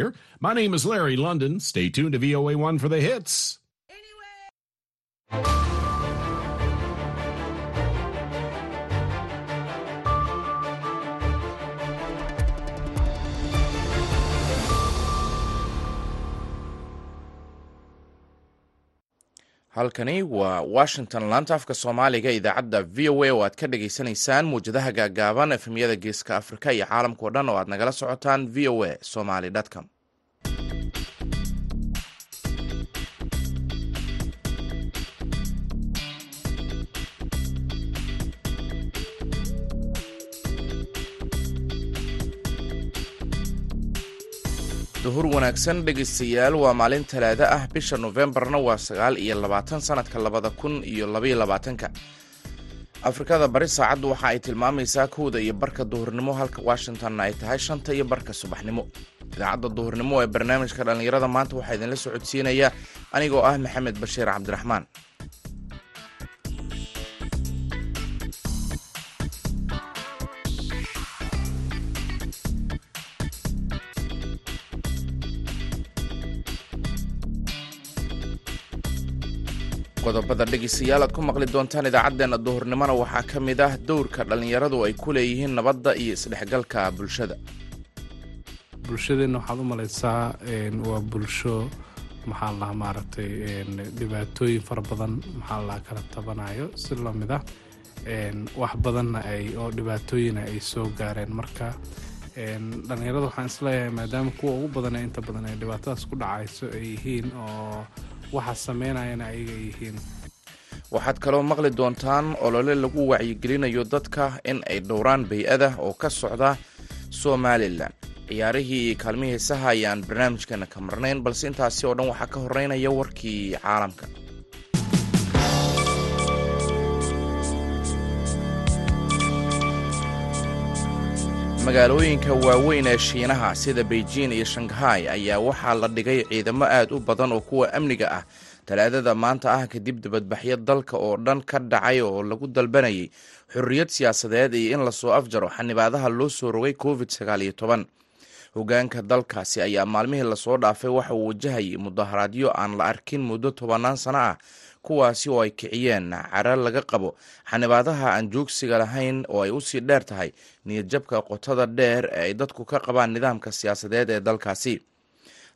Here. My name is Larry London. Stay tuned to VOA1 for the hits. Halkani waa washington. Laanta afka soomaaliga idaacadda v o a oo aad ka dhagaysanaysaan muwjadaha gaagaaban efemyada geeska afrika iyo caalamkao dhan oo aad nagala socotaan v o a somaly com duhur wanaagsan dhegaystayaal waa maalin talaado ah. Bisha nofembarna waa sagaal iyo labaatan sanadka labada kun iyo labaiyo labaatanka. Afrikada bari saacaddu waxa ay tilmaamaysaa kowda iyo barka duhurnimo halka washingtonna ay tahay shanta iyo barka subaxnimo. Idaacadda duhurnimo ee barnaamijka dhallinyarada maanta waxaa idinla socodsiinaya anigoo ah maxamed bashiir cabdiraxmaan qodobada dhegeystayaal aad ku maqli doontaan idaacaddeenna duhurnimona waxaa ka mid ah dowrka dhallinyaradu ay ku leeyihiin nabadda iyo isdhexgalka bulshada. Bulshadeenna waxaad u malaysaa waa bulsho maxaa lahaa maaragtay dhibaatooyin fara badan maxaa lahaa kala tabanayo si la mid ah wax badanna ay oo dhibaatooyina ay soo gaareen. Marka dhallinyarada waxaan is leeyahay maadaama kuwa ugu badan ee inta badan ay dhibaatadaas ku dhacayso ay yihiin oo waxa sameynayana ayaga yihiin. Waxaad kaloo maqli doontaan olole lagu wacyigelinayo dadka in ay dhowraan bay-ada oo ka socda somalilan ciyaarihii kaalmihii heesaha ayaan barnaamijkeena ka marnayn balse intaasi oo dhan waxaa ka horeynaya warkii caalamka magaalooyinka waaweyn ee shiinaha sida beijing iyo shanghai ayaa waxaa la dhigay ciidamo aad u badan oo kuwa amniga ah. Talaadada maanta ah kadib dibadbaxyo dalka oo dhan ka dhacay oo lagu dalbanayay xorriyad siyaasadeed iyo in la soo afjaro xanibaadaha loo soo rogay covid sagaal iyo toban. Hogaanka dalkaasi ayaa maalmihii la soo dhaafay waxa uu wajahayay mudaharaadyo aan la arkin muddo tobanaan sano ah kuwaasi oo ay kiciyeen cara laga qabo xanibaadaha aan joogsiga lahayn oo ay u sii dheer tahay niyadjabka qotada dheer ee ay dadku ka qabaan nidaamka siyaasadeed ee dalkaasi.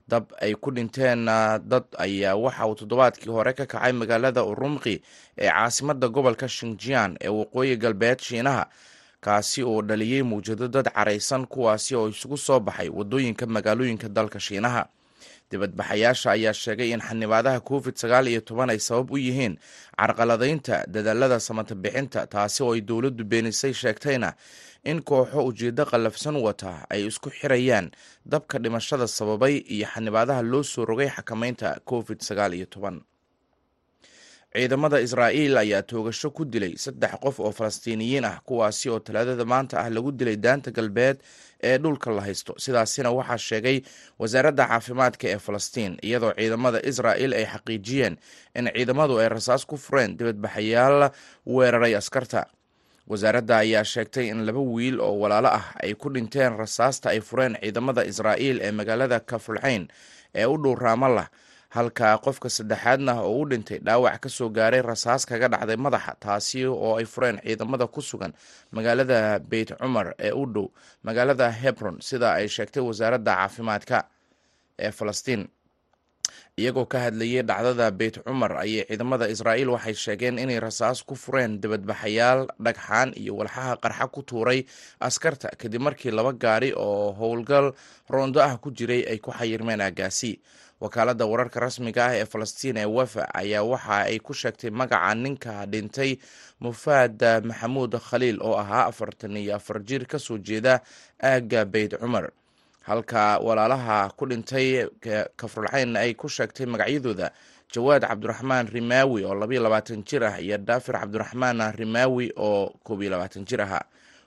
Dab ay ku dhinteen dad ayaa waxa uu toddobaadkii hore ka kacay magaalada urumqi ee caasimada gobolka shinjian ee waqooyi galbeed shiinaha kaasi oo dhaliyey muwjado dad caraysan kuwaasi oo isugu soo baxay waddooyinka magaalooyinka dalka shiinaha dibadbaxayaasha ayaa sheegay in xanibaadaha covid sagaal iyo toban ay sabab u yihiin carqaladaynta dadaalada samata bixinta taasi oo ay dowladdu beenisay sheegtayna in kooxo ujeeddo qallafsan wata ay isku xirayaan dabka dhimashada sababay iyo xanibaadaha loo soo rogay xakamaynta covid sagaal iyo toban ciidamada israa'iil ayaa toogasho ku dilay saddex qof oo falastiiniyiin ah kuwaasi oo talaadada maanta ah lagu dilay daanta galbeed ee dhulka la haysto. Sidaasina waxaa sheegay wasaaradda caafimaadka ee falastiin iyadoo ciidamada israa'il ay xaqiijiyeen in ciidamadu ay rasaas ku fureen dibadbaxayaal weeraray askarta. Wasaaradda ayaa sheegtay in laba wiil oo walaalo ah ay ku dhinteen rasaasta ay fureen ciidamada israa'iil ee magaalada kafulxayn ee u dhow raamallah halka qofka saddexaadna oo u dhintay dhaawac ka soo gaaray rasaas kaga dhacday madaxa taasi oo ay fureen ciidamada ku sugan magaalada beyt cumar ee u dhow magaalada hebron sida ay sheegtay wasaaradda caafimaadka ee falastiin. Iyagoo ka hadlayay dhacdada beyt cumar ayay ciidamada israa'iil waxay sheegeen inay rasaas ku fureen dibadbaxayaal dhagxaan iyo walxaha qarxa ku tuuray askarta kadib markii laba gaari oo howlgal roondo ah ku jiray ay ku xayirmeen aagaasi wakaaladda wararka rasmiga ah ee falastiin ee wefa ayaa waxa ay ku sheegtay magaca ninka dhintay mufaad maxamuud khaliil oo ahaa afartan iyo afar jir ka soo jeeda aagga beyt cumar. Halka walaalaha ku dhintay kafrulxayn ay ku sheegtay magacyadooda jawaad cabdiraxmaan rimaawi oo labayo labaatan jir ah iyo daafir cabdiraxmaan rimaawi oo koob iyo labaatan jir ahaa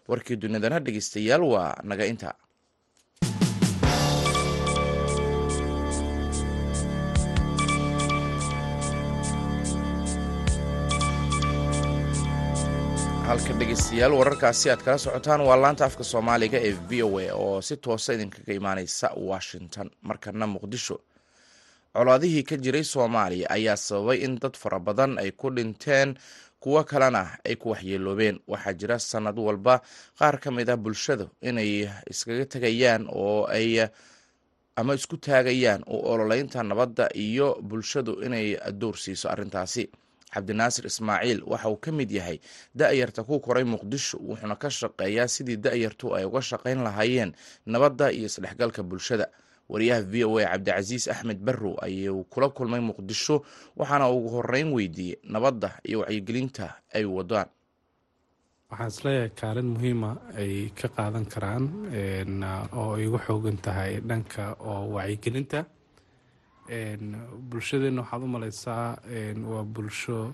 warkii dunidana dhegeystayaal waa naga inta halka dhegeystayaal wararkaasi aad kala socotaan waa laanta afka soomaaliga ee v o a oo si toosa idinkaga imaaneysa washington. Markana muqdisho colaadihii ka jiray soomaaliya ayaa sababay in dad fara badan ay ku dhinteen kuwo kalena ay ku waxyeeloobeen. Waxaa jira sanad walba qaar ka mid ah bulshadu inay iskaga tegayaan oo ay ama isku taagayaan u ololeynta nabadda iyo bulshadu inay door siiso arrintaasi cabdinaasir ismaaciil waxa uu ka mid yahay da-yarta ku koray muqdisho wuxuuna ka shaqeeyaa sidii da-yartu ay uga shaqayn lahaayeen nabadda iyo isdhexgalka bulshada. Wariyaha v o a cabdicasiis axmed barrow ayuu kula kulmay muqdisho waxaana ugu horeyn weydiiyey nabadda iyo wacyigelinta ay wadaan waxaan is leeyahay kaalin muhiima ay ka qaadan karaan oo ay ugu xoogan tahay dhanka oo wacyigelinta bulshadeenna waxaad u maleysaa waa bulsho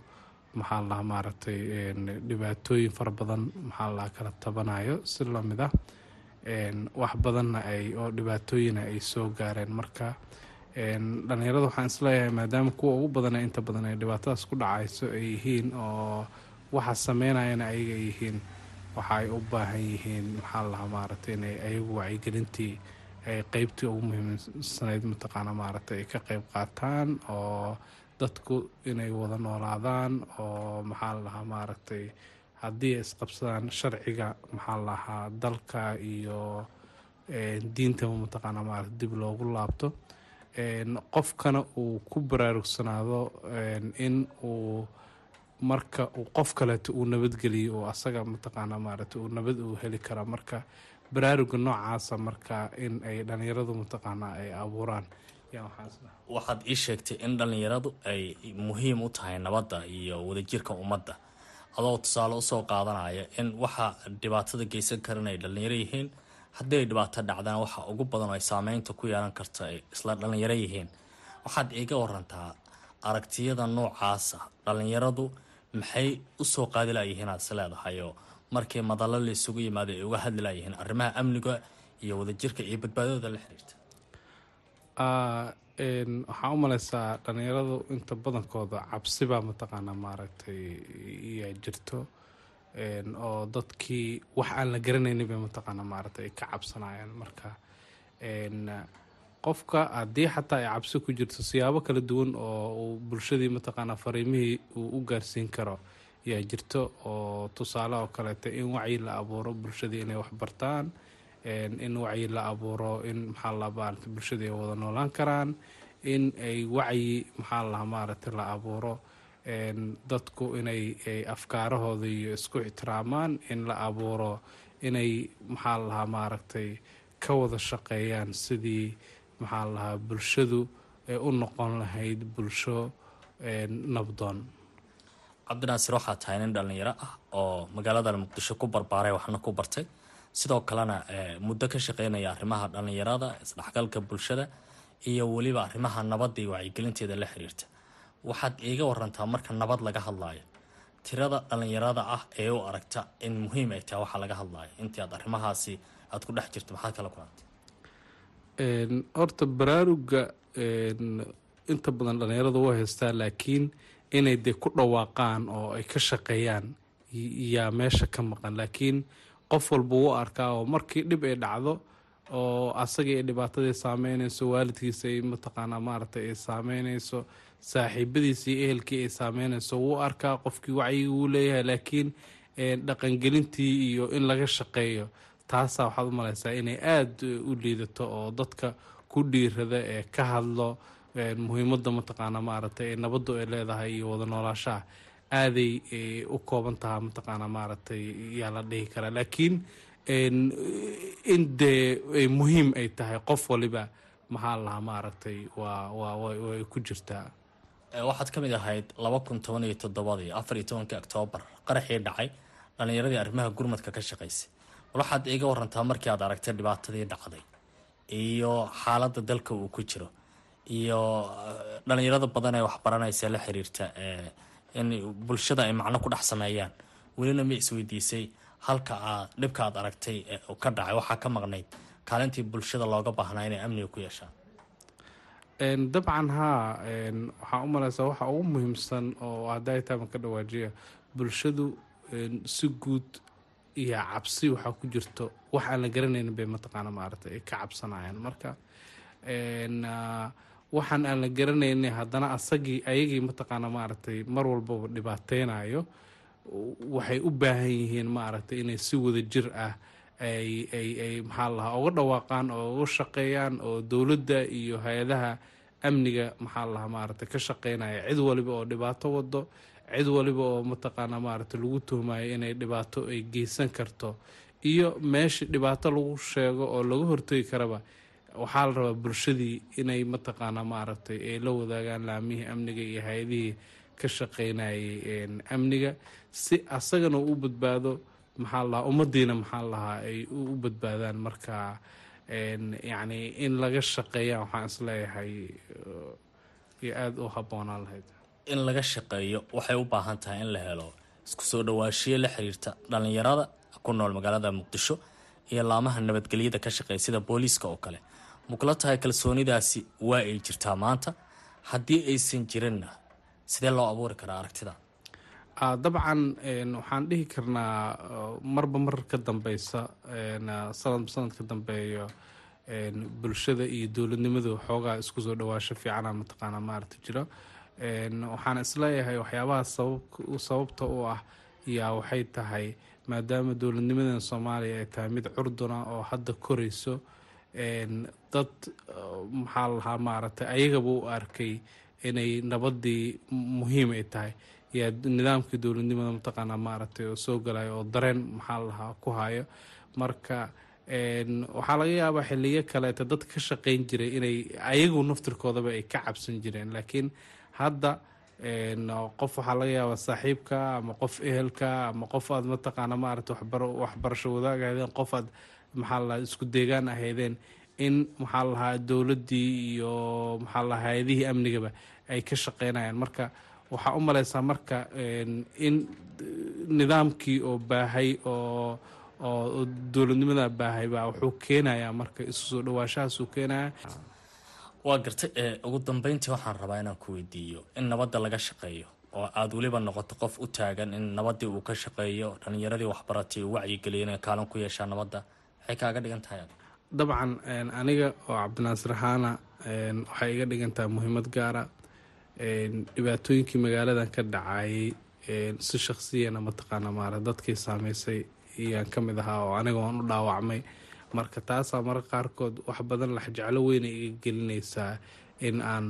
maxaa la dhahaa maaragtay dhibaatooyin fara badan maxaa la dhahaa kala tabanayo si la mid ah. Wax badanna ay oo dhibaatooyina ay soo gaareen. Marka dhalinyarada waxaan is leeyahay maadaama kuwa ugu badana inta badan ay dhibaatadaas ku dhacayso ay yihiin oo waxa sameynayana ayaga yihiin waxa ay u baahan yihiin maxaa la dhahaa maaragtay inay ayagu wacyigelintii ay qeybtii ugu muhiimsanayd mataqaana maaragtay ay ka qeyb qaataan oo dadku inay wada noolaadaan oo maxaa la dhahaa maaragtay haddii ay isqabsadaan sharciga maxaa la dhahaa dalka iyo diintaba mataqaana maarata dib loogu laabto qofkana uu ku baraarugsanaado in uu marka uu qof kaleeto uu nabadgeliyo oo asaga mataqaana maarata uu nabad uu heli kara marka baraaruga noocaasa marka in ay dhalinyaradu mataqaana ay abuuraan. Waxaad ii sheegtay in dhalinyaradu ay muhiim u tahay nabadda iyo wadajirka ummadda. Adoo tusaale u soo qaadanaya in waxa dhibaatada geysan karan ay dhalinyaro yihiin haddii dhibaato dhacdaan waxa ugu badan ay saameynta ku yeelan karta ay isla dhalinyaro yihiin. Waxaad iiga warantaa aragtiyada noocaasa. Dhalinyaradu maxay u soo qaadi layihiin aad is leedahay? Oo markii madallo la isugu yimaado ay uga hadli layihiin arrimaha amniga iyo wadajirka iyo badbaadadooda la xiriirta waxaa u maleysaa dhalinyaradu inta badankooda cabsibaa mataqaanaa maaragtay yaa jirto oo dadkii wax aan la garanaynin bay mataqaanaa maaragtay ay ka cabsanayaan marka qofka haddii xataa ay cabsi ku jirto siyaabo kala duwan oo uu bulshadii mataqaanaa fariimihii uu u gaarsiin karo yaa jirto oo tusaale oo kaleeto in wacyi la abuuro bulshadii inay waxbartaan in wacyi la abuuro in maxaa la maarata bulshadii ay wada noolaan karaan in ay wacyi maxaa lahaa maaragtay la abuuro dadku inay afkaarahooda iyo isku ixtiraamaan in la abuuro inay maxaa lahaa maaragtay ka wada shaqeeyaan sidii maxaa lahaa bulshadu ay u noqon lahayd bulsho nabdoon cabdinaasir waxaa tahay nin dhalinyaro ah oo magaalada muqdisho ku barbaaray waxna ku bartay. Sidoo kalena muddo ka shaqeynaya arrimaha dhalinyarada isdhexgalka bulshada iyo weliba arrimaha nabadda iyo wacyigelinteeda la xiriirta. Waxaad iiga warantaa marka nabad laga hadlaayo. Tirada dhalinyarada ah ee u aragta in muhiim ay tahay waxaa laga hadlaayo. Intii aad arrimahaasi aada ku dhex jirto maxaad kala kulantay? Horta baraaruga inta badan dhalinyarada waa haystaa laakiin inay dee ku dhawaaqaan oo ay ka shaqeeyaan. Yaa meesha ka maqan laakiin qof walba wuu arkaa oo markii dhib ay dhacdo oo asagii ay dhibaatadii saameynayso waalidkiisa ay mataqaanaa maaragtay ay saameynayso saaxiibadiisa ehelkii ay saameynayso wuu arkaa qofkii wacyigii wuu leeyahay. Laakiin dhaqangelintii iyo in laga shaqeeyo taasaa waxaad u maleysaa inay aada u liidato oo dadka ku dhiirada ee ka hadlo muhiimadda mataqaanaa maaragtay ee nabaddu ay leedahay iyo wada noolaashaha aaday u kooban tahaa mataqaanaa maaragtay yaa la dhihi karaa. Laakiin in dee muhiim ay tahay qof waliba maxaa lahaa maaragtay waa way ku jirtaa waxaad ka mid ahayd laba kun toban iyo toddobadii afar iyo tobankii oktoobar qaraxii dhacay dhalinyaradii arrimaha gurmadka ka shaqaysay. Bal waxaad iiga warantaa markii aad aragtay dhibaatadii dhacday iyo xaaladda dalka uu ku jiro iyo dhalinyarada badan ee waxbaranaysa la xiriirta in bulshada ay macno ku dhex sameeyaan. Welina ma isweydiisay halka aad dhibka aad aragtay ka dhacay. Waxaa ka maqnayd kaalintii bulshada looga baahnaa inay amniga ku yeeshaan. Dabcan haa waxaa u maleysaa waxa ugu muhiimsan oo hadday taama ka dhawaajiya bulshadu si guud iyo cabsi waxaa ku jirto. Wax aan la garanaynin bay mataqaana maaragtay ay ka cabsanayaan. Marka waxaan aan la garanaynin haddana asagii ayagii mataqaana maaragtay mar walbaba dhibaateynayo waxay u baahan yihiin maaragtay inay si wada jir ah ay ay ay maxaa lahaa uga dhawaaqaan oo uga shaqeeyaan oo dowladda iyo hay'adaha amniga maxaa lahaa maaragtay ka shaqeynaya. Cid waliba oo dhibaato wado cid waliba oo mataqaana maaragtay lagu tuhmayo inay dhibaato ay geysan karto. Iyo meesha dhibaato lagu sheego oo laga hortegi karaba waxaa la rabaa bulshadii inay mataqaana maaragtay ay la wadaagaan laamihii amniga iyo hay'adihii ka shaqeynayay amniga. Si asagana u badbaado maxaa lahaa ummadiina maxaa lahaa ay u badbaadaan marka yacni in laga shaqeeyaan waxaan is leeyahay iyo aada u habboonaan lahayd. In laga shaqeeyo waxay u baahan tahay in la helo isku soo dhawaashiyo la xiriirta dhallinyarada ku nool magaalada muqdisho iyo laamaha nabadgelyada ka shaqeeya sida booliiska oo kale mukula tahay kalsoonidaasi waa ay jirtaa maanta haddii aysan jirinna sidee loo abuuri karaa aragtida? Dabcan waxaan dhihi karnaa marba mar ka dambeysa sanad sanad ka dambeeyo bulshada iyo dowladnimadu xoogaa isku soo dhawaasho fiicana mataqaana maaragta jiro. Waxaan is leeyahay waxyaabaha sababta u ah yaa waxay tahay maadaama dowladnimadan soomaaliya ay tahay mid curduna oo hadda korayso dad maxaa lahaa maaragtay ayagaba u arkay inay nabadii muhiim ay tahay. Yaa nidaamkii dowladnimada mataqaana maaragtay oo soo galayo oo dareen maxaa lahaa ku hayo marka waxaa laga yaabaa xiliyo kaleeta dad ka shaqeyn jiray inay ayagu naftirkoodaba ay ka cabsan jireen. Laakiin hadda qof waxaa laga yaabaa saaxiibka ama qof ehelka ama qof aad mataqaana maaragtay waxbarasho wadaag ahaydeen qof aad maxaa isku deegaan ahaydeen in maxaa lahaa dowladdii iyo maxaa lahaa hay'adihii amnigaba ay ka shaqeynayaan. Marka waxaa u maleysaa marka in nidaamkii oo baahay oo oo dowladnimada baahay baa wuxuu keenayaa marka isu soo dhawaashahaasuu keenaya waa gartay ugu dambeyntii waxaan rabaa inaan ku weydiiyo in nabadda laga shaqeeyo oo aada weliba noqoto qof u taagan in nabaddii uu ka shaqeeyo dhallinyaradii waxbaratay uu wacyigeliyo inay kaalin ku yeeshaa nabadda waxay kaaga dhigan tahay dabcan aniga oo cabdinaasir ahaana waxay iga dhigan tahay muhiimad gaara. Dhibaatooyinkii magaaladan ka dhacayay si shaksiyana mataqaana maara dadkii saameysay iyaan ka mid ahaa oo aniga waan u dhaawacmay. Marka taasaa mararka qaarkood wax badan laxjeclo weyna iga gelinaysaa in aan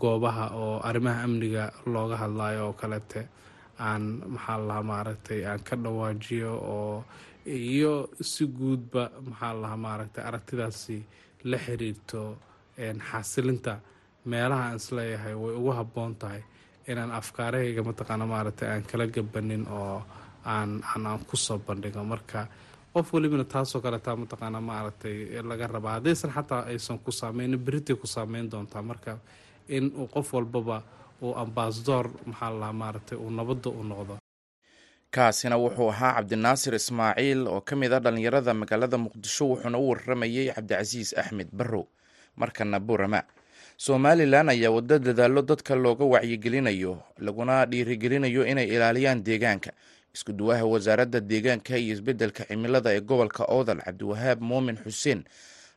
goobaha oo arrimaha amniga looga hadlayo oo kalete aan maxaa lahaa maaragtay aan ka dhawaajiyo oo iyo si guudba maxaa lahaa maaragtay aragtidaasi la xiriirto xasilinta meelaha aan is leeyahay way ugu habboon tahay inaan afkaarahayga mataqaana maaragtay aan kala gabanin oo aan aan aan ku soo bandhigo. Marka qof welibana taasoo kaletaa mataqaana maaragtay laga rabaa. Haddaysan xataa aysan ku saameynin beritay ku saameyn doontaa. Marka in qof walbaba uu ambasador maxaa lahaa maaragtay uu nabadda u noqdo kaasina wuxuu ahaa cabdinaasir ismaaciil oo ka mid ah dhallinyarada magaalada muqdisho wuxuuna u waramayey cabdicasiis axmed barrow markana burama somalilan ayaa waddo dadaallo dadka looga wacyigelinayo laguna dhiirigelinayo inay ilaaliyaan deegaanka. Isku duwaha wasaaradda deegaanka iyo isbeddelka cimilada ee gobolka oodal cabdiwahaab muumin xuseen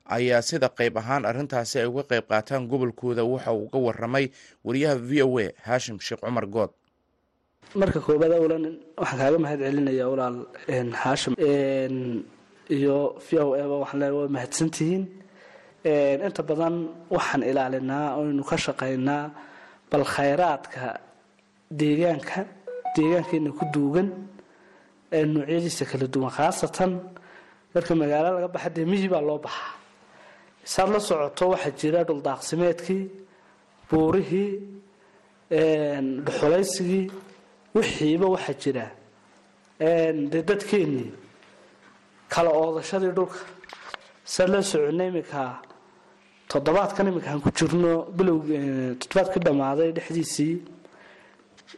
ayaa sida qayb ahaan arrintaasi ay uga qayb qaataan gobolkooda. Waxa uga waramay wariyaha v o a haashim sheekh cumar good marka koobaad awlan waxaan kaaga mahad celinayaa walaal haashim iyo v o eba waxaan leeyahay waa mahadsantihiin inta badan waxaan ilaalinaa oynu ka shaqaynaa bal khayraadka deegaanka deegaankeena ku duugan noocyadiisa kala duwan khaasatan marka magaalo laga baxa dee mihi baa loo baxaa. Saad la socoto waxaa jira dhuldaaqsimeedkii buurihii dhuxulaysigii wixiiba waxaa jira dee dadkeennii kala oodashadii dhulka. Saad la soconnay iminka toddobaadkan iminka aan ku jirno bilow toddobaadkii dhammaaday dhexdiisii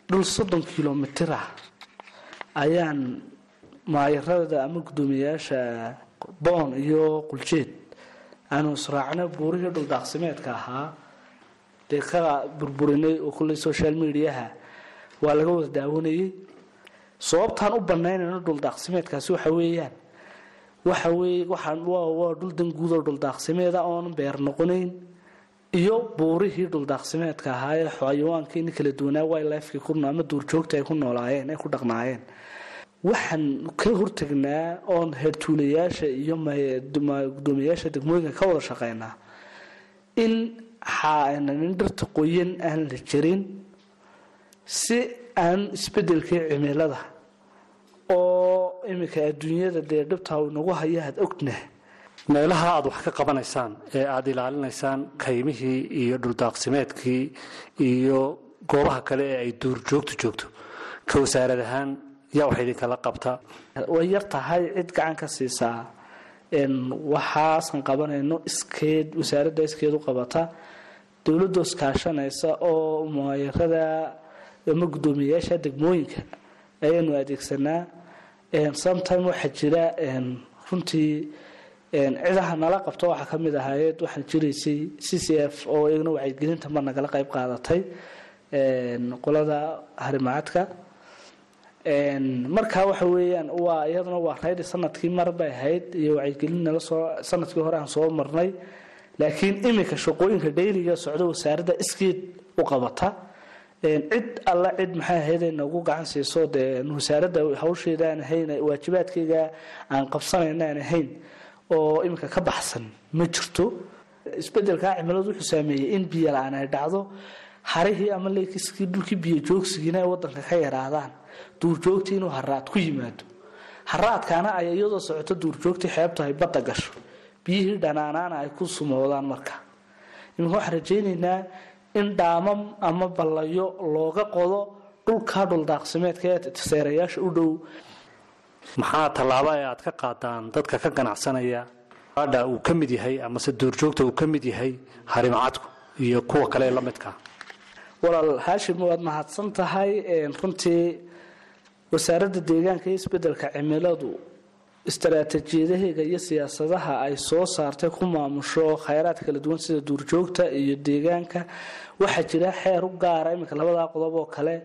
dhul soddon kilomitir ah. Ayaan maayarada ama guddoomiyayaasha boon iyo quljeed aanu israacno buurihii dhuldaaqsimeedka ahaa dee burburinay oo kulley social mediaha waa laga wada daawanayay. Sababtaan u banaynayno dhuldaaqsimeedkaasi waxa weeyaan. Waxa weye waa dhul danguudoo dhuldaaqsimeeda oon beer noqonayn. Iyo buurihii dhuldaaqsimeedka ahaa ee xayawaankiini kala duwanaa wildlifekii ku ama duurjoogta ay ku noolaayeen ay ku dhaqnaayeen. Waxaan ka hortagnaa oon hertuulayaasha iyo gudoomiyayaasha degmooyinka ka wada shaqeynaa in dhirta qoyan aan la jarin si aan isbedelkii cimilada oo iminka adduunyada dee dhibtaa uu nagu haya had ognah meelaha aada wax ka qabanaysaan ee aada ilaalinaysaan kaymihii iyo dhuldaaqsimeedkii iyo goobaha kale ee ay duurjoogtu joogto ka wasaarad ahaan yaa wax idinkala qabta. Way yar tahay cid gacan ka siisaa waxaasan qabanayno iskeed wasaaradda iskeed u qabata dowladda iskaashanaysa oo muayarada ama guddoomiyayaasha degmooyinka ayaanu adeegsanaa. Sometime waxaa jira runtii cidaha nala qabto waxaa ka mid ahaayeed waxaan jiraysay c c f oo iyagna wacyigelinta mar nagala qayb qaadatay qolada harimacadka markaa waxa weeyaan waa iyaduna waa raydi sannadkii mar bay ahayd iyo wacyigelin nala sannadkii hore aan soo marnay. Laakiin iminka shaqooyinka dhayliga socda wasaaradda iskeed u qabata cid alla cid maxay ahayd ay nagu gacan siiso dee wasaaradda hawsheeda aan ahayn waajibaadkayga aan qabsanayna aan ahayn oo iminka ka baxsan ma jirto. Isbedelkaa cimiladu wuxuu saameeyey in biyo la'aan ay dhacdo harihii ama lekiskii dhulkii biyo joogsigiina ay wadanka ka yaraadaan duurjoogtii inuu haraad ku yimaado. Haraadkaana ay iyadoo socoto duurjoogtii xeebtu ay badda gasho biyihii dhanaanaana ay ku sumoodaan marka. Iminka waxaan rajaynaynaa in dhaamam ama ballayo looga qodo dhulkaa dhuldaaqsimeedka ee seerayaasha u dhow. Maxaa tallaabo ee aad ka qaadaan dadka ka ganacsanaya? Adha uu ka mid yahay amase duurjoogta uu ka mid yahay harimacadku iyo kuwa kale ee la midka. Walaal haashim waad mahadsan tahay runtii wasaaradda deegaanka iyo isbeddelka cimiladu istaraatiijiyadaheega iyo siyaasadaha ay soo saartay ku maamusho khayraad kala duwan sida duurjoogta iyo deegaanka waxaa jira xeer u gaara iminka labadaa qodob oo kale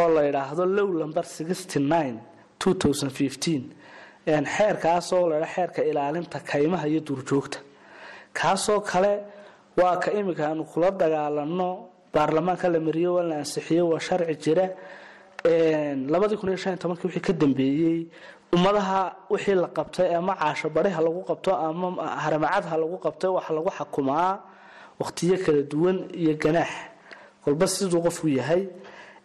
oo la yidhaahdo low lumber xeerkaasoo la xeerka ilaalinta kaymaha iyo duurjoogta. Kaasoo kale waa ka iminka aanu kula dagaalano baarlamaanka la mariyo waa la ansixiyo waa sharci jira wixii ka dambeeyey ummadaha wixii la qabtay ama caasho bariha lagu qabto ama haramacadha lagu qabtay waxa lagu xakumaa waqtiyo kala duwan iyo ganaax. Kolba siduu qofku yahay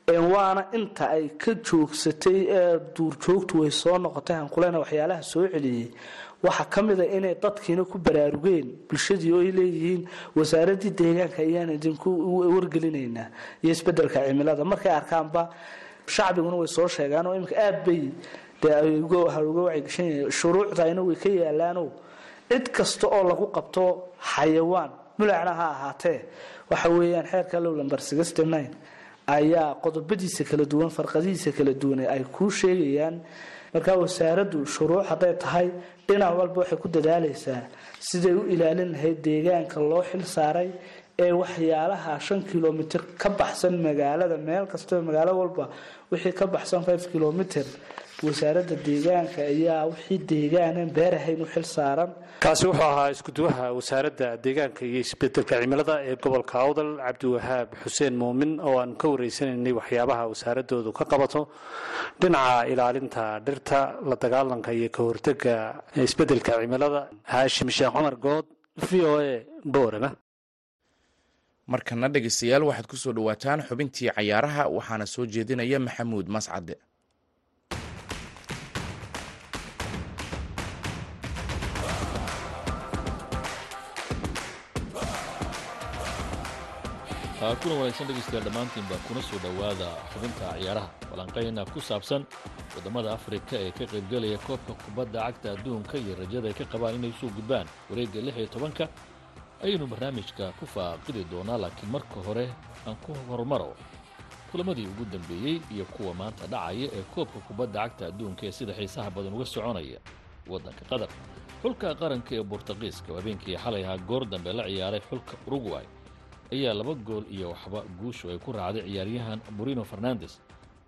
waana inta ay ka joogsatay ee duurjoogtu way soo noqotay hankulena waxyaalaha soo celiyey waxaa ka mida inay dadkiina ku baraarugeen bulshadii oo leeyihiin wasaaradii deegaanka ayaan idinku wargelinaynaa iyo isbeddelka cimilada. Markay arkaanba shacbiguna way soo sheegaan oo imika aad bay uga wacyigashan shuruucdayna way ka yaalaano cid kasta oo lagu qabto xayawaan. Mulacna ha ahaatee. Waxa weeyaan xeerka low lamber ayaa qodobadiisa kala duwan farqadihiisa kala duwan ay kuu sheegayaan. Markaa wasaaraddu shuruuc hadday tahay dhinac walba waxay ku dadaalaysaa siday u ilaalin lahayd deegaanka loo xil saaray ee waxyaalaha shan kilomitr ka baxsan magaalada meel kastoo magaalo walba wixii ka baxsan five kilomitr wasaaradda deegaanka ayaa wixii deegaanan beerahayn u xil saaran. Kaasi wuxuu ahaa iskuduwaha wasaaradda deegaanka iyo isbeddelka cimilada ee gobolka awdal cabdiwahaab xuseen muumin oo aan ka wareysanaynay waxyaabaha wasaaradoodu ka qabato. Dhinaca ilaalinta dhirta la dagaalanka iyo ka hortega isbeddelka cimilada haashim sheekh cumar good v o a boorama. Markana dhegeystayaal waxaad ku soo dhowaataan xubintii cayaaraha waxaana soo jeedinaya maxamuud mascade kuna wanaagsan dhegeystayaal dhammaantiinba kuna soo dhowaada xubinta ciyaaraha. Falanqayna ku saabsan waddamada afrika ee ka qaybgelaya koobka kubadda cagta adduunka iyo rajada ay ka qabaan inay u soo gudbaan. Wareegga lix iyo tobanka ayaynu barnaamijka ku faaqidi doonaa laakiin marka hore aan ku horumaro kulamadii ugu dambeeyey iyo kuwa maanta dhacaya ee koobka kubadda cagta adduunka ee sida xiisaha badan uga soconaya waddanka qatar. Xulka qaranka ee bortuqiiska oo habeenkii xalay ahaa goor dambe la ciyaaray xulka uruguay ayaa laba gool iyo waxba guushu ay ku raacday ciyaaryahan burino fernandes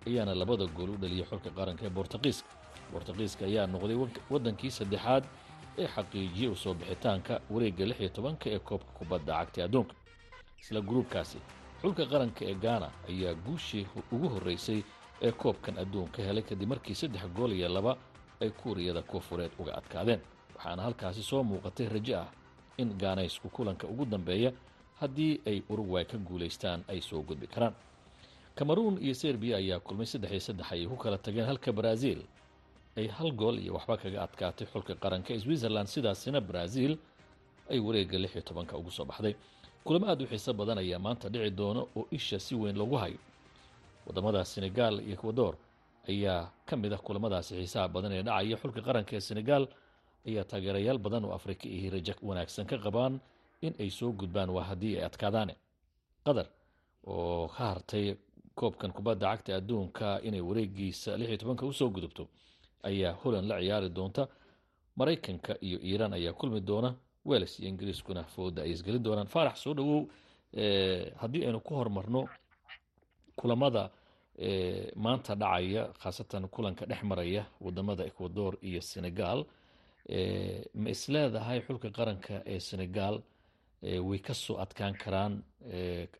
ayaana labada gool u dhaliyay xulka qaranka ee bortuqiiska bortuqiiska ayaa noqday waddankii saddexaad ee xaqiijiyey u soo bixitaanka wareegga lix iyo tobanka ee koobka kubadda cagta adduunka. Isla gruubkaasi xulka qaranka ee gaana ayaa guushii ugu horreysay ee koobkan adduunka helay kadib markii saddex gool iyo laba ay kuuriyada koonfureed uga adkaadeen. Waxaana halkaasi soo muuqatay rajo ah in gaanaysku kulanka ugu dambeeya haddii ay urugway ka guulaystaan ay soo gudbi karaan. Kameruun iyo serbiya ayaa kulmay saddex iyo saddex ayay ku kala tageen halka baraaziil ay hal gool iyo waxba kaga adkaatay xulka qaranka ee switzerland. Sidaasina baraaziil ay wareegga lix iyo tobanka ugu soo baxday. Kulamo aad u xiiso badan ayaa maanta dhici doona oo isha si weyn lagu hayo. Wadamada senegal iyo ekwador ayaa ka mid ah kulamadaasi xiisaha badan ee dhacaya. Xulka qaranka ee senegal ayaa taageerayaal badan oo afrika iyo rajo wanaagsan ka qabaan in ay soo gudbaan waa haddii ay adkaadaane. Qatar oo ka hartay koobkan kubadda cagta adduunka inay wareegiisa lix iyo tobanka u soo gudubto ayaa holland la ciyaari doonta. Maraykanka iyo iiraan ayaa kulmi doona wels iyo ingiriiskuna fooda ay isgelin doonaan. Faarax soo dhawow haddii aynu ku hormarno kulamada maanta dhacaya khaasatan kulanka dhex maraya waddamada ecuador iyo senegal ma isleedahay xulka qaranka ee senegal way ka soo adkaan karaan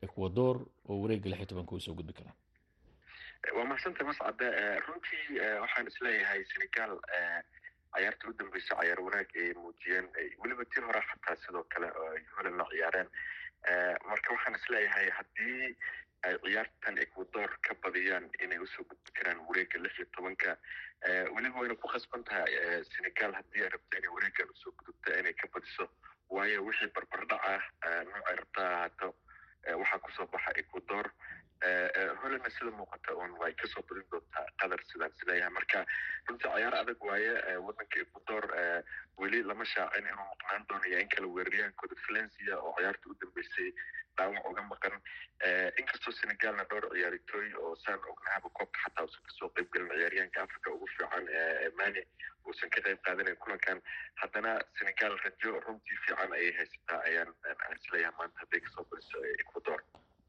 ecuador oo wareegga lix iyo tobanka way soo gudbi karaan. Waa mahadsantahay mascade runtii waxaan is leeyahay senegal cayaarta u dambeysa cayaar wanaag ay muujiyeen weliba tii hore xataa sidoo kale ay holan la ciyaareen. Marka waxaan is leeyahay haddii ay ciyaartan ecuador ka badiyaan inay u soo gudbi karaan wareegga lix iyo tobanka weliba wayna ku khasban tahay senegal haddii ay rabto inay wareeggan u soo gudubto inay ka badiso waayo wixii barbardhac ah noocay rabta ahaato waxaa ku soo baxa ecuador hollandna sida muuqata un way ka soo badin doontaa qatar sidaan is leeyahay marka runtii cayaar adag waaye waddanka ecuador weli lama shaacin inuu maqnaan doonayo in kala weeraryahankooda valencia oo ciyaarta u dambeysay dhaawac uga maqan inkastoo senegalna dhowr ciyaaritoy oo saan ognahaba koobka xataa uusan ka soo qayb gelin ciyaaryahanka africa ugu fiican mani uusan ka qayb qaadanayn kulankan haddana senegal rajo runtii fiican ayay haysataa ayaan is leeyahay maanta hadday ka soo badiso ecuador.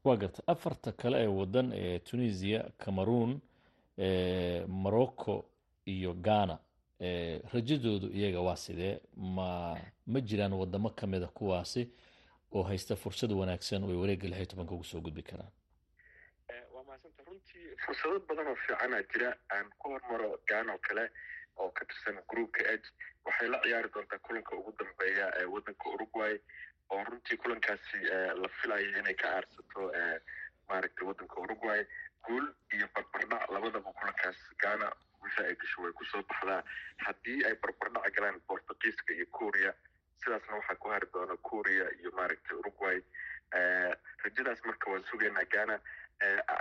Waa garta afarta kale ee wadan ee tunisia cameroon morocco iyo ghana. Rajadoodu iyaga waa sidee ma ma jiraan wadamo ka mida kuwaasi oo haysta fursad wanaagsan oo ay wareegga lix iyo tobanka ugu soo gudbi karaan. Waa mahadsanta runtii fursado badan oo fiicana jira. Aan ku hormaro ghana oo kale oo ka tirsan groupka eg waxay la ciyaari doontaa kulanka ugu dambeeya ee waddanka uruguay oo runtii kulankaasi la filayo inay ka aarsato maaragtay waddanka uruguay. Guul iyo barbardhac labadaba kulankaas ghana wixii ay gasho way ku soo baxdaa. Haddii ay barbardhac galaan bortugiiska iyo korea sidaasna waxaa ku hari doona korea iyo maaragtay uruguay. Rajadaas marka waan sugaynaa ghana.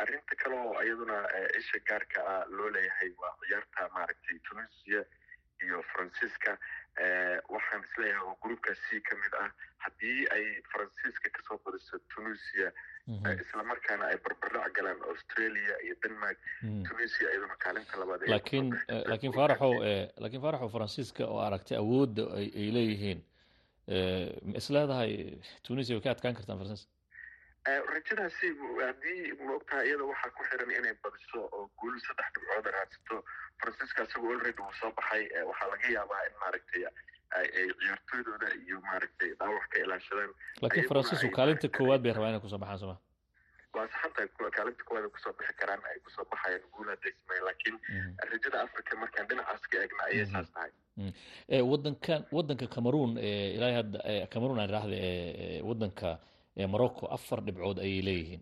Arrinta kale oo iyaduna isha gaarka ah loo leeyahay waa ciyaarta maaragtay tunisia iyo faransiiska. Waxaan is leeyahay oo groupka c ka mid ah haddii ay faransiiska ka soo badiso tunisia islamarkaana ay barbardhac galaan australia iyo denmark tunisia iyaduna kaalinta labaad laakiin laakiin faaraxow laakiin faaraxow faransiiska oo aragtay awoodda ay leeyihiin ma isleedahay tunisia way ka adkaan kartaan faransiiska rajadaasi haddii maogtaha iyada waxaa ku xiran inay badiso oo guul saddex dhibcood raadsato faransiiska isagoo already uu soo baxay waxaa laga yaabaa in maaragtay ay ciyaartooydooda iyo maaragtay dhaawac ka ilaashadaan laakiin faransiisku kaalinta koowaad bay rabaa inay ku soo baxaan sooma waa saxanta kaalinta koowaad ku soo bixi karaan ay ku soo baxayaan guul hadday laakiin rajada africa markaan dhinacaas ka ayay saas tahay. Wadankan wadanka cameroon ilaahay hadda cameroon aan raahda wadanka morocco afar dhibcood ayay leeyihiin.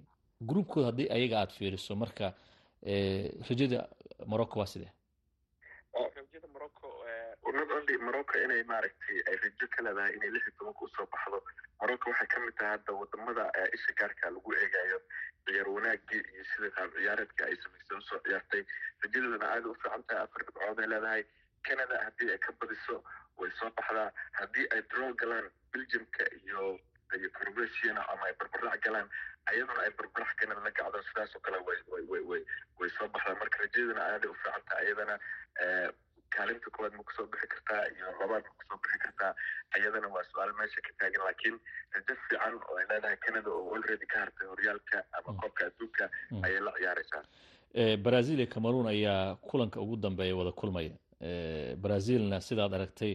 Groupkooda haddii ayaga aada fiiriso marka rajada morocco waa sidee not only morocco inay maaragtay ay rajo ka leedahay inay lix iyo tobanka u soo baxdo. Morocco waxay ka mid tahay hadda waddamada isha gaarka lagu eegayo ciyaar wanaagii iyo sida qaab ciyaareedka ay samaysay u soo ciyaartay. Rajadoodana aada u fiican tahay afar dhibcood ay leedahay canada haddii ay ka badiso way soo baxdaa. Haddii ay draw galaan belgiumka iyo iyo croatiana ama ay barbarac galaan ayaduna ay barbarax canada la gacdo sidaas oo kale way way way way soo baxdaa. Marka rajadana aaday u fiican tahay ayadana kaalinta koowaad ma ku soo bixi kartaa iyo labaad ma ku soo bixi kartaa ayadana waa su'aal meesha ka taagan laakiin rajo fiican oo ay leedahay canada oo already ka hartay horyaalka ama koobka adduunka ayay la ciyaaraysaa brazil iyo cameroon ayaa kulanka ugu dambeeya wada kulmaya brazilna sidaad aragtay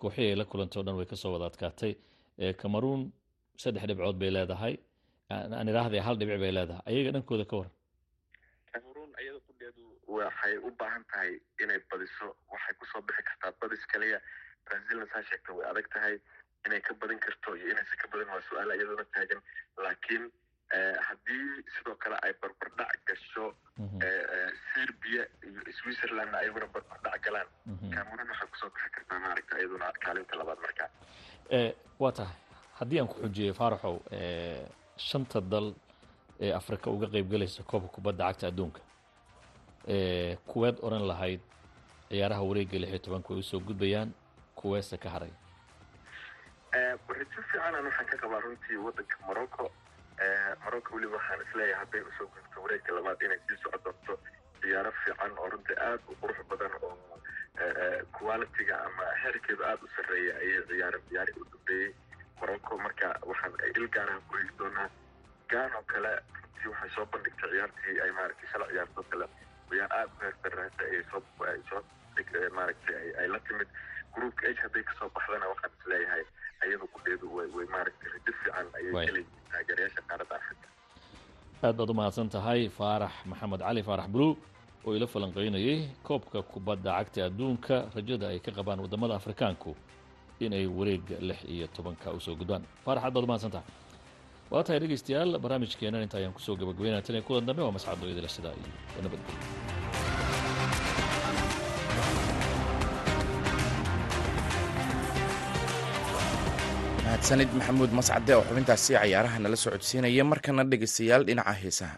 kooxihii ay la kulantay o dhan way ka soo wada adkaatay cameroon saddex dhibcood bay leedahay aan idhaahday hal dhibic bay leedahay ayaga dhankooda ka waran waxay u baahan tahay inay badiso waxay ku soo bixi kartaa badis kaliya. Brazilna saa sheegta way adag tahay inay ka badin karto iyo inaysa ka badin waa su'aal iyaduna taagan. Laakiin haddii sidoo kale ay barbardhac gasho serbia iyo switzerlandna ayaguna barbardhac galaan cameroon waxay ku soo bixi kartaa maaragta iyaduna kaalinta labaad markaa waa tahay. Haddii aan ku xujiyo faaraxow shanta dal ee afrika uga qeybgelaysa koobka kubadda cagta adduunka kuweed odhan lahayd ciyaaraha wareegga lix iyo tobanka way u soo gudbayaan kuweese ka haray. Rajo fiicanan waxaan ka qabaa runtii waddanka morocco morocco weliba waxaan is leeyahay hadday u soo gudubto wareegga labaad inay sii soco doonto ciyaaro fiican oo runtii aada u qurux badan oo qualitiga ama xerkeedu aada u sarreeya ayay ciyaareen ciyaarihii u dambeeyey morocco marka waxaan il gaaraha ku hegi doonaa. Gaan oo kale runtii waxay soo bandhigtay ciyaartii ay maaragtay shala ciyaartoo kale ciyaar aada u heerdarraata ay soo ay la timid groupka age hadday ka soo baxdana waxaan is leeyahay ayada kudheedu way maaragtay rajo fiican ayay kaleyihiin taageerayaasha qaaradda afrika aad baad u mahadsan tahay faarax maxamed cali faarax bulu oo ila falanqeynayay koobka kubadda cagta adduunka rajada ay ka qabaan waddamada afrikaanku inay wareegga lix iyo tobanka u soo gudbaan faarax aad baad u mahadsan tahay waa tahay dhegeystayaal barnaamijkeenan inta ayaan ku soo gabagabeynaya tan kulan dambe waa mascado idila sidaa iyo nabadgelyo mahadsanid maxamuud mascade oo xubintaasi cayaaraha nala soo codsiinaya markana dhegeystayaal dhinaca heesaha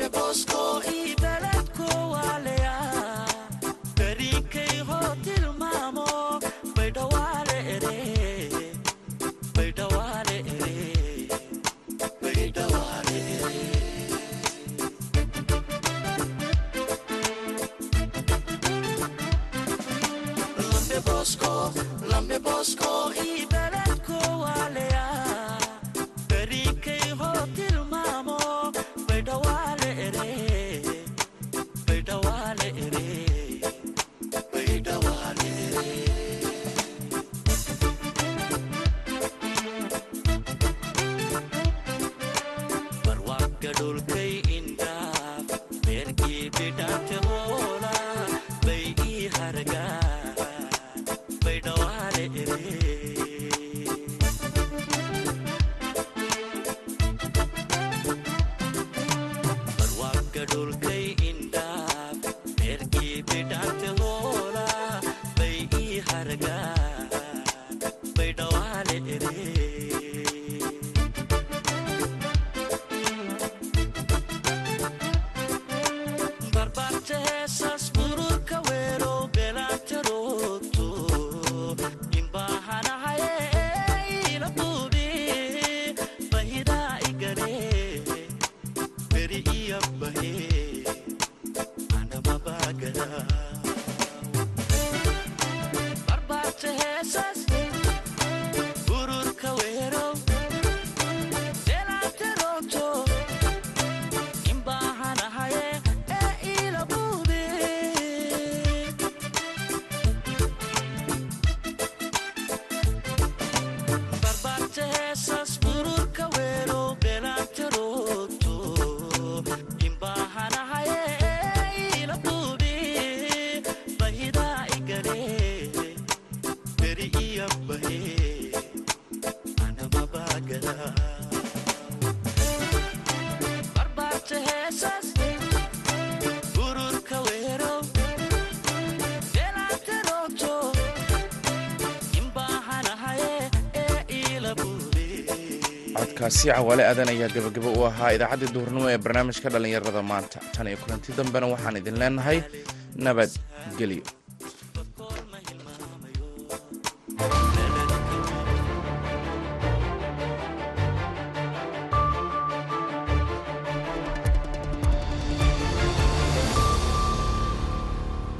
de Bosco. Codkaasi cawaale aadan ayaa gabagabo u ahaa idaacaddii duhurnimo ee barnaamijka dhallinyarada maanta. Tan iyo kulanti dambena waxaan idin leenahay nabadgelyo